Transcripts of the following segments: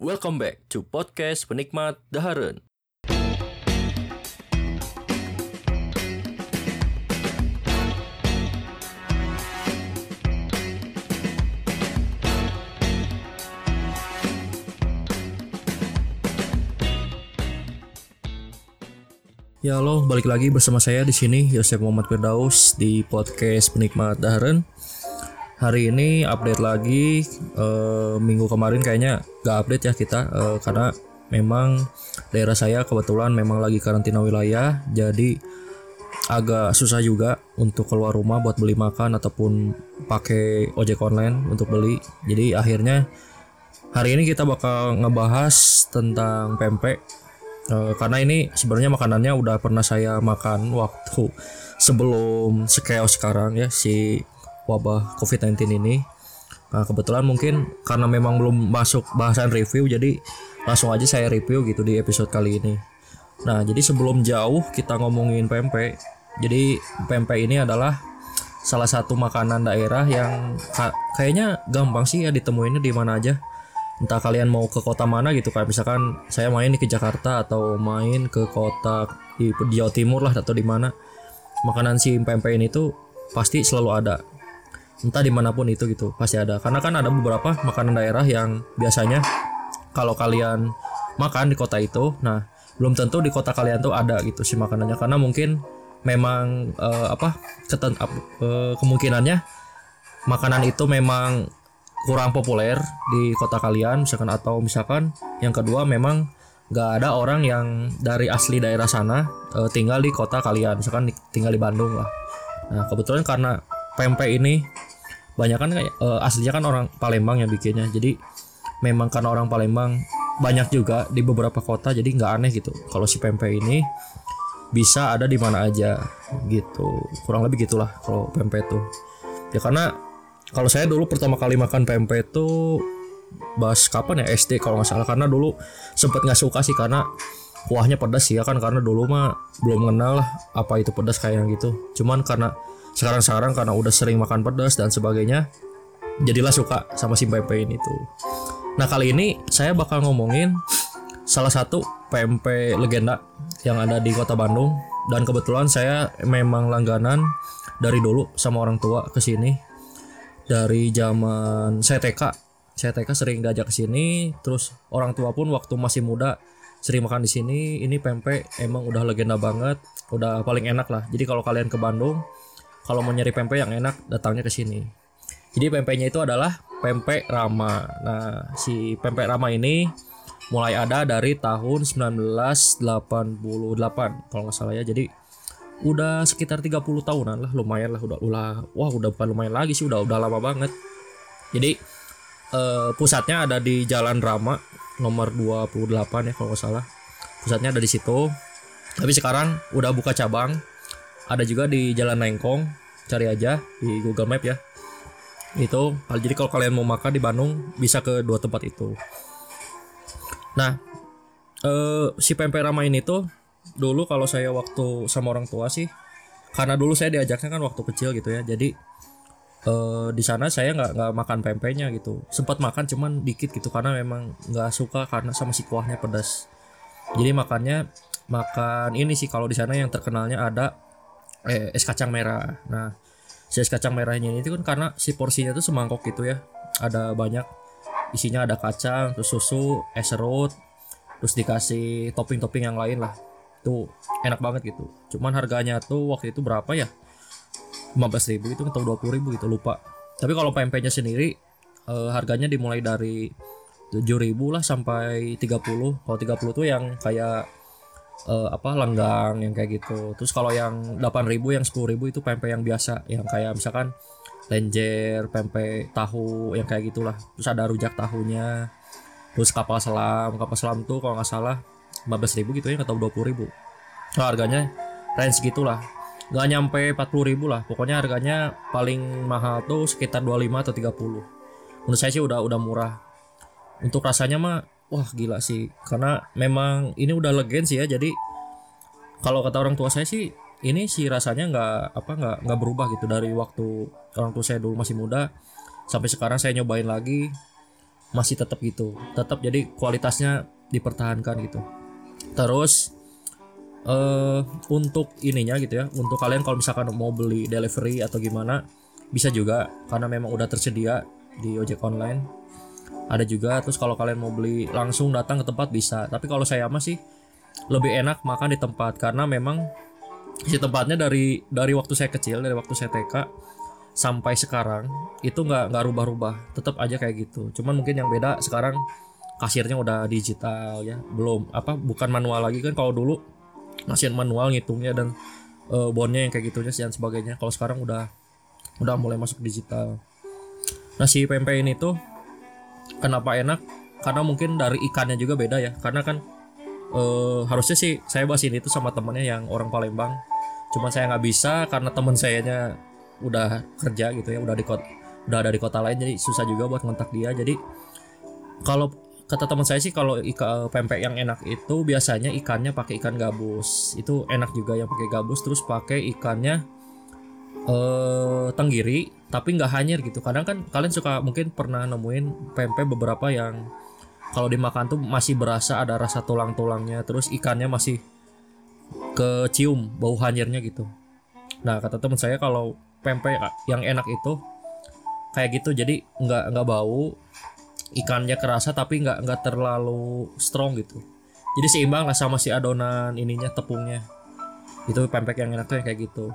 Welcome back to podcast penikmat Daharen. Ya halo, balik lagi bersama saya di sini Yosef Muhammad Firdaus di podcast penikmat Daharen. Hari ini update lagi eh, minggu kemarin kayaknya gak update ya kita eh, karena memang daerah saya kebetulan memang lagi karantina wilayah jadi agak susah juga untuk keluar rumah buat beli makan ataupun pakai ojek online untuk beli. Jadi akhirnya hari ini kita bakal ngebahas tentang pempek Eh, karena ini sebenarnya makanannya udah pernah saya makan waktu sebelum sekeos sekarang ya si wabah COVID-19 ini. Nah, kebetulan mungkin karena memang belum masuk bahasan review jadi langsung aja saya review gitu di episode kali ini. Nah, jadi sebelum jauh kita ngomongin pempek. Jadi pempek ini adalah salah satu makanan daerah yang kayaknya gampang sih ya ditemuinnya di mana aja entah kalian mau ke kota mana gitu kayak misalkan saya main ke Jakarta atau main ke kota di, Jawa Timur lah atau di mana makanan si pempek ini tuh pasti selalu ada entah di mana pun itu gitu pasti ada. Karena kan ada beberapa makanan daerah yang biasanya kalau kalian makan di kota itu nah belum tentu di kota kalian tuh ada gitu si makanannya. Karena mungkin memang uh, apa keten, uh, kemungkinannya makanan itu memang kurang populer di kota kalian misalkan atau misalkan yang kedua memang nggak ada orang yang dari asli daerah sana uh, tinggal di kota kalian misalkan di, tinggal di Bandung lah. Nah kebetulan karena pempek ini banyak kan uh, aslinya kan orang Palembang yang bikinnya. Jadi memang karena orang Palembang banyak juga di beberapa kota jadi nggak aneh gitu. Kalau si pempek ini bisa ada di mana aja gitu. Kurang lebih gitulah kalau pempek tuh ya karena kalau saya dulu pertama kali makan pempek itu bahas kapan ya? SD kalau nggak salah. Karena dulu sempet nggak suka sih karena kuahnya pedas ya kan. Karena dulu mah belum kenal lah apa itu pedas kayak gitu. Cuman karena sekarang-sekarang karena udah sering makan pedas dan sebagainya jadilah suka sama si pempek ini tuh. Nah kali ini saya bakal ngomongin salah satu pempek legenda yang ada di kota Bandung. Dan kebetulan saya memang langganan dari dulu sama orang tua ke sini. Dari zaman saya TK saya TK sering diajak ke sini terus orang tua pun waktu masih muda sering makan di sini. Ini pempek emang udah legenda banget udah paling enak lah. Jadi kalau kalian ke Bandung kalau mau nyari pempek yang enak datangnya ke sini. Jadi pempeknya itu adalah pempek Rama. Nah si pempek Rama ini mulai ada dari tahun 1988 kalau nggak salah ya. Jadi udah sekitar 30 tahunan lah lumayan lah udah ulah wah udah bukan lumayan lagi sih udah udah lama banget. Jadi uh, pusatnya ada di Jalan Rama nomor 28 ya kalau nggak salah. Pusatnya ada di situ. Tapi sekarang udah buka cabang. Ada juga di Jalan Nengkong cari aja di Google Map ya. Itu jadi kalau kalian mau makan di Bandung bisa ke dua tempat itu. Nah uh, si pempek Rama ini tuh dulu kalau saya waktu sama orang tua sih karena dulu saya diajaknya kan waktu kecil gitu ya jadi uh, di sana saya nggak nggak makan pempeknya gitu. Sempat makan cuman dikit gitu karena memang nggak suka karena sama si kuahnya pedas. Jadi makannya makan ini sih kalau di sana yang terkenalnya ada eh, es kacang merah. Nah si es kacang merahnya ini kan karena si porsinya tuh semangkok gitu ya. Ada banyak isinya ada kacang terus susu es serut terus dikasih topping-topping yang lain lah. Tuh enak banget gitu. Cuman harganya tuh waktu itu berapa ya? 15 ribu itu atau 20 ribu gitu lupa. Tapi kalau pempeknya sendiri eh, harganya dimulai dari 7 ribu lah sampai 30 kalau 30 tuh yang kayak eh, apa lenggang yang kayak gitu. Terus kalau yang 8 ribu yang 10 ribu itu pempek yang biasa yang kayak misalkan lenjer pempek tahu yang kayak gitulah. Terus ada rujak tahunya terus kapal selam. Kapal selam tuh kalau nggak salah 15 ribu gitu ya atau 20 ribu. So, harganya range gitulah. Nggak nyampe 40 ribu lah. Pokoknya harganya paling mahal tuh sekitar 25 atau 30 menurut saya sih udah udah murah. Untuk rasanya mah wah gila sih. Karena memang ini udah legend sih ya. Jadi kalau kata orang tua saya sih ini sih rasanya nggak apa nggak nggak berubah gitu. Dari waktu orang tua saya dulu masih muda sampai sekarang saya nyobain lagi masih tetap gitu. Tetap jadi kualitasnya dipertahankan gitu. Terus eh untuk ininya gitu ya untuk kalian kalau misalkan mau beli delivery atau gimana bisa juga. Karena memang udah tersedia di ojek online ada juga terus kalau kalian mau beli langsung datang ke tempat bisa. Tapi kalau saya masih lebih enak makan di tempat. Karena memang si tempatnya dari dari waktu saya kecil dari waktu saya TK sampai sekarang itu nggak nggak rubah-rubah. Tetap aja kayak gitu. Cuman mungkin yang beda sekarang kasirnya udah digital ya. Belum apa bukan manual lagi kan. Kalau dulu masih manual ngitungnya dan uh, bondnya yang kayak gitunya dan sebagainya. Kalau sekarang udah udah mulai masuk digital. Nah si pempek ini tuh kenapa enak? Karena mungkin dari ikannya juga beda ya. Karena kan uh, harusnya sih saya bahas ini tuh sama temennya yang orang Palembang. Cuman saya nggak bisa karena temen sayanya udah kerja gitu ya udah di kota udah ada di kota lain jadi susah juga buat ngontak dia. Jadi kalau kata teman saya sih kalau ika pempek yang enak itu biasanya ikannya pakai ikan gabus. Itu enak juga yang pakai gabus terus pakai ikannya eh tenggiri tapi nggak hanyir gitu. Kadang kan kalian suka mungkin pernah nemuin pempek beberapa yang kalau dimakan tuh masih berasa ada rasa tulang-tulangnya terus ikannya masih kecium bau hanyirnya gitu. Nah kata teman saya kalau pempek yang enak itu kayak gitu jadi nggak nggak bau ikannya kerasa tapi nggak nggak terlalu strong gitu. Jadi seimbang lah sama si adonan ininya tepungnya. Itu pempek yang enak tuh yang kayak gitu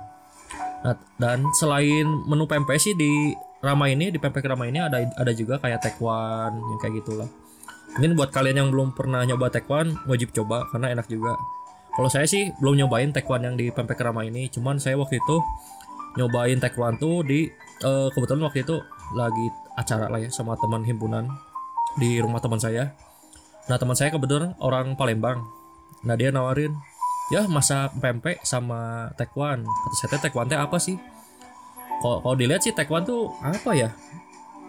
nah dan selain menu pempek sih di Rama ini di pempek Rama ini ada ada juga kayak tekwan yang kayak gitulah mungkin buat kalian yang belum pernah nyoba tekwan wajib coba karena enak juga kalau saya sih belum nyobain tekwan yang di pempek Rama ini cuman saya waktu itu nyobain taekwondo tuh di uh, kebetulan waktu itu lagi acara lah ya sama teman himpunan di rumah teman saya. Nah teman saya kebetulan orang Palembang. Nah dia nawarin, ya masa pempek sama taekwondo. Kata saya taekwondo apa sih? Kalau kalau dilihat sih taekwondo tuh apa ya?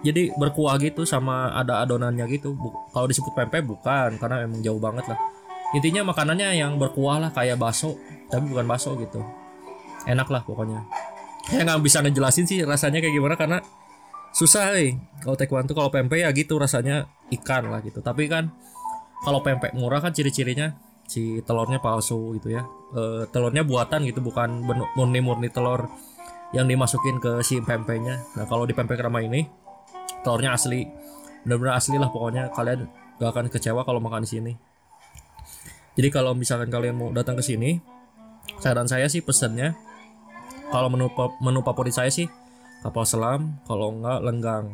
Jadi berkuah gitu sama ada adonannya gitu. Kalau disebut pempek bukan karena emang jauh banget lah. Intinya makanannya yang berkuah lah kayak bakso, tapi bukan bakso gitu. Enak lah pokoknya saya nggak bisa ngejelasin sih rasanya kayak gimana karena susah nih kalau taekwondo kalau pempek ya gitu rasanya ikan lah gitu tapi kan kalau pempek murah kan ciri-cirinya si telurnya palsu gitu ya. E, telurnya buatan gitu bukan murni-murni telur yang dimasukin ke si pempeknya. Nah kalau di pempek ramah ini telurnya asli. Benar-benar asli lah pokoknya kalian gak akan kecewa kalau makan di sini. Jadi kalau misalkan kalian mau datang ke sini saran saya sih pesennya kalau menu menu favorit saya sih kapal selam kalau enggak lenggang.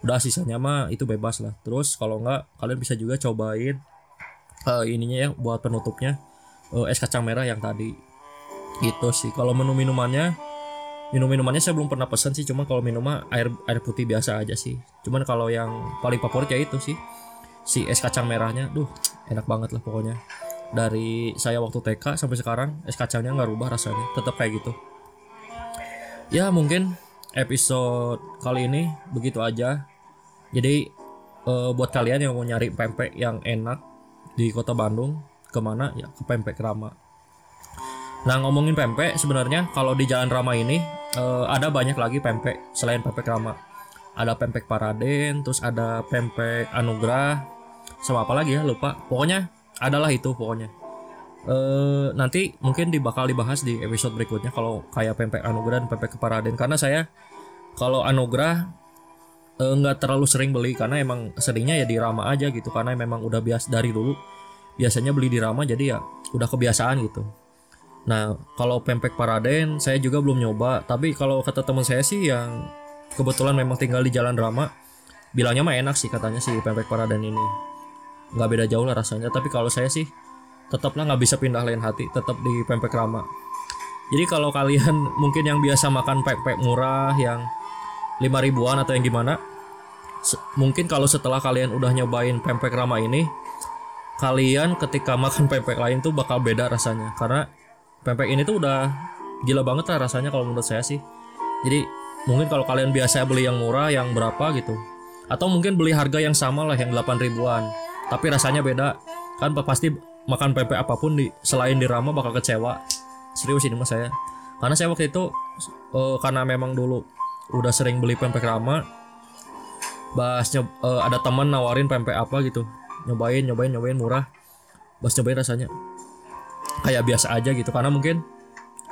Udah sisanya mah itu bebas lah. Terus kalau enggak kalian bisa juga cobain uh, ininya ya buat penutupnya. Uh, es kacang merah yang tadi. Gitu sih. Kalau menu minumannya minum minumannya saya belum pernah pesan sih. Cuma kalau minum mah air air putih biasa aja sih. Cuman kalau yang paling favorit ya itu sih. Si es kacang merahnya. Duh enak banget lah pokoknya. Dari saya waktu TK sampai sekarang es kacangnya nggak rubah rasanya. Tetap kayak gitu. Ya mungkin episode kali ini begitu aja. Jadi uh, buat kalian yang mau nyari pempek yang enak di kota Bandung ke mana? Ya ke pempek Rama. Nah ngomongin pempek sebenarnya kalau di Jalan Rama ini uh, ada banyak lagi pempek selain pempek Rama. Ada pempek Paraden terus ada pempek Anugrah sama apa lagi ya lupa. Pokoknya adalah itu pokoknya. Uh, nanti mungkin dibakal dibahas di episode berikutnya kalau kayak pempek anugerah dan pempek keparaden karena saya kalau anugerah eh, nggak uh, terlalu sering beli karena emang seringnya ya di Rama aja gitu. Karena memang udah biasa dari dulu biasanya beli di Rama jadi ya udah kebiasaan gitu. Nah kalau pempek paraden saya juga belum nyoba. Tapi kalau kata teman saya sih yang kebetulan memang tinggal di Jalan Rama bilangnya mah enak sih katanya sih pempek paraden ini. Nggak beda jauh lah rasanya. Tapi kalau saya sih tetaplah nggak bisa pindah lain hati tetap di pempek Rama. Jadi kalau kalian mungkin yang biasa makan pempek murah yang lima ribuan atau yang gimana mungkin kalau setelah kalian udah nyobain pempek Rama ini kalian ketika makan pempek lain tuh bakal beda rasanya. Karena pempek ini tuh udah gila banget lah rasanya kalau menurut saya sih. Jadi mungkin kalau kalian biasa beli yang murah yang berapa gitu. Atau mungkin beli harga yang sama lah yang 8 ribuan. Tapi rasanya beda. Kan pasti makan pempek apa pun di selain di Rama bakal kecewa. Serius ini mas saya. Karena saya waktu itu uh, karena memang dulu udah sering beli pempek Rama bahas nyob, uh, ada teman nawarin pempek apa gitu. Nyobain nyobain nyobain murah. Bahas nyobain rasanya. Kayak biasa aja gitu karena mungkin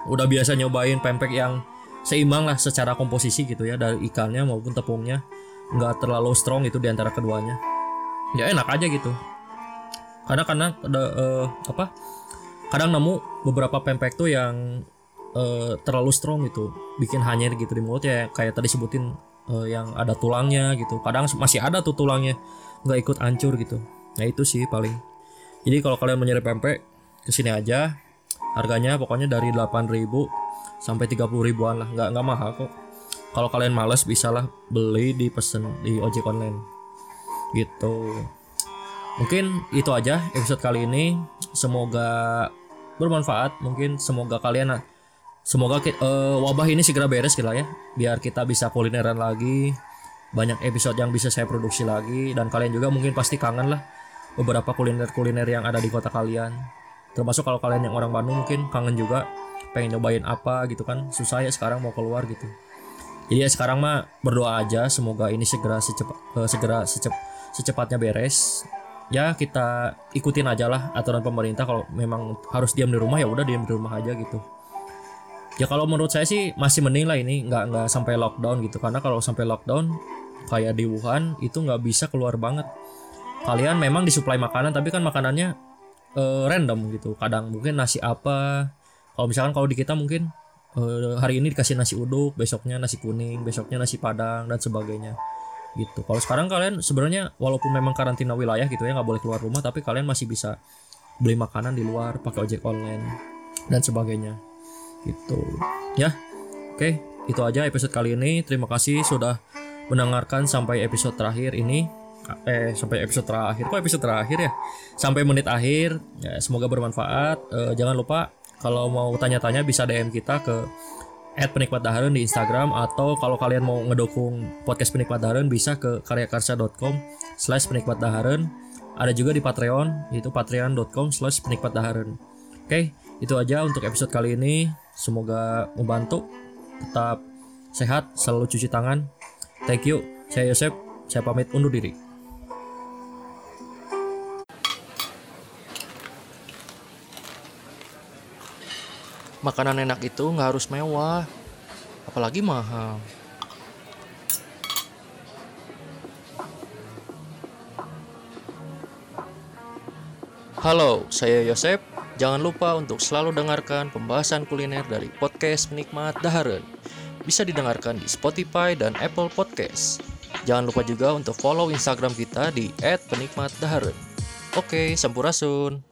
udah biasa nyobain pempek yang seimbang lah secara komposisi gitu ya dari ikannya maupun tepungnya. Nggak terlalu strong itu di antara keduanya. Ya enak aja gitu. Karena karena ada uh, apa? Kadang nemu beberapa pempek tuh yang uh, terlalu strong gitu bikin hanyir gitu di mulut ya kayak tadi sebutin uh, yang ada tulangnya gitu. Kadang masih ada tuh tulangnya. Nggak ikut hancur gitu. Nah itu sih paling. Jadi kalau kalian mencari pempek ke sini aja. Harganya pokoknya dari 8000 sampai 30 ribuan lah. Nggak nggak mahal kok. Kalau kalian males bisa lah beli di pesen di ojek online. Gitu. Mungkin itu aja episode kali ini. Semoga bermanfaat. Mungkin semoga kalian semoga uh, wabah ini segera beres gitu ya biar kita bisa kulineran lagi banyak episode yang bisa saya produksi lagi dan kalian juga mungkin pasti kangen lah beberapa kuliner-kuliner yang ada di kota kalian. Termasuk kalau kalian yang orang Bandung mungkin kangen juga pengen nyobain apa gitu kan susah ya sekarang mau keluar gitu. Jadi ya sekarang mah berdoa aja semoga ini segera secepat uh, segera secep, secepatnya beres. Ya kita ikutin aja lah aturan pemerintah kalau memang harus diam di rumah ya udah diam di rumah aja gitu ya kalau menurut saya sih masih mending lah ini nggak nggak sampai lockdown gitu. Karena kalau sampai lockdown kayak di Wuhan itu nggak bisa keluar banget. Kalian memang disuplai makanan tapi kan makanannya uh, random gitu. Kadang mungkin nasi apa. Kalau misalkan kalau di kita mungkin uh, hari ini dikasih nasi uduk besoknya nasi kuning besoknya nasi padang dan sebagainya. Gitu. Kalau sekarang kalian sebenarnya walaupun memang karantina wilayah gitu ya nggak boleh keluar rumah tapi kalian masih bisa beli makanan di luar pakai ojek online dan sebagainya gitu. Ya oke. Itu aja episode kali ini. Terima kasih sudah mendengarkan sampai episode terakhir ini. Eh sampai episode terakhir. Kok episode terakhir ya? Sampai menit akhir. Ya, semoga bermanfaat. Eh, jangan lupa kalau mau tanya-tanya bisa DM kita ke at penikmat dahareun di Instagram atau kalau kalian mau ngedukung podcast penikmat dahareun bisa ke karyakarsa.com slash penikmat dahareun ada juga di Patreon yaitu patreon.com slash penikmat dahareun oke itu aja untuk episode kali ini Semoga membantu. Tetap sehat, selalu cuci tangan. Thank you. Saya Yosep. Saya pamit undur diri. Makanan enak itu nggak harus mewah, apalagi mahal. Halo, saya Yosep Jangan lupa untuk selalu dengarkan pembahasan kuliner dari podcast Penikmat Daharen. Bisa didengarkan di Spotify dan Apple Podcast. Jangan lupa juga untuk follow Instagram kita di @penikmatdaharen. Oke, sampurasun.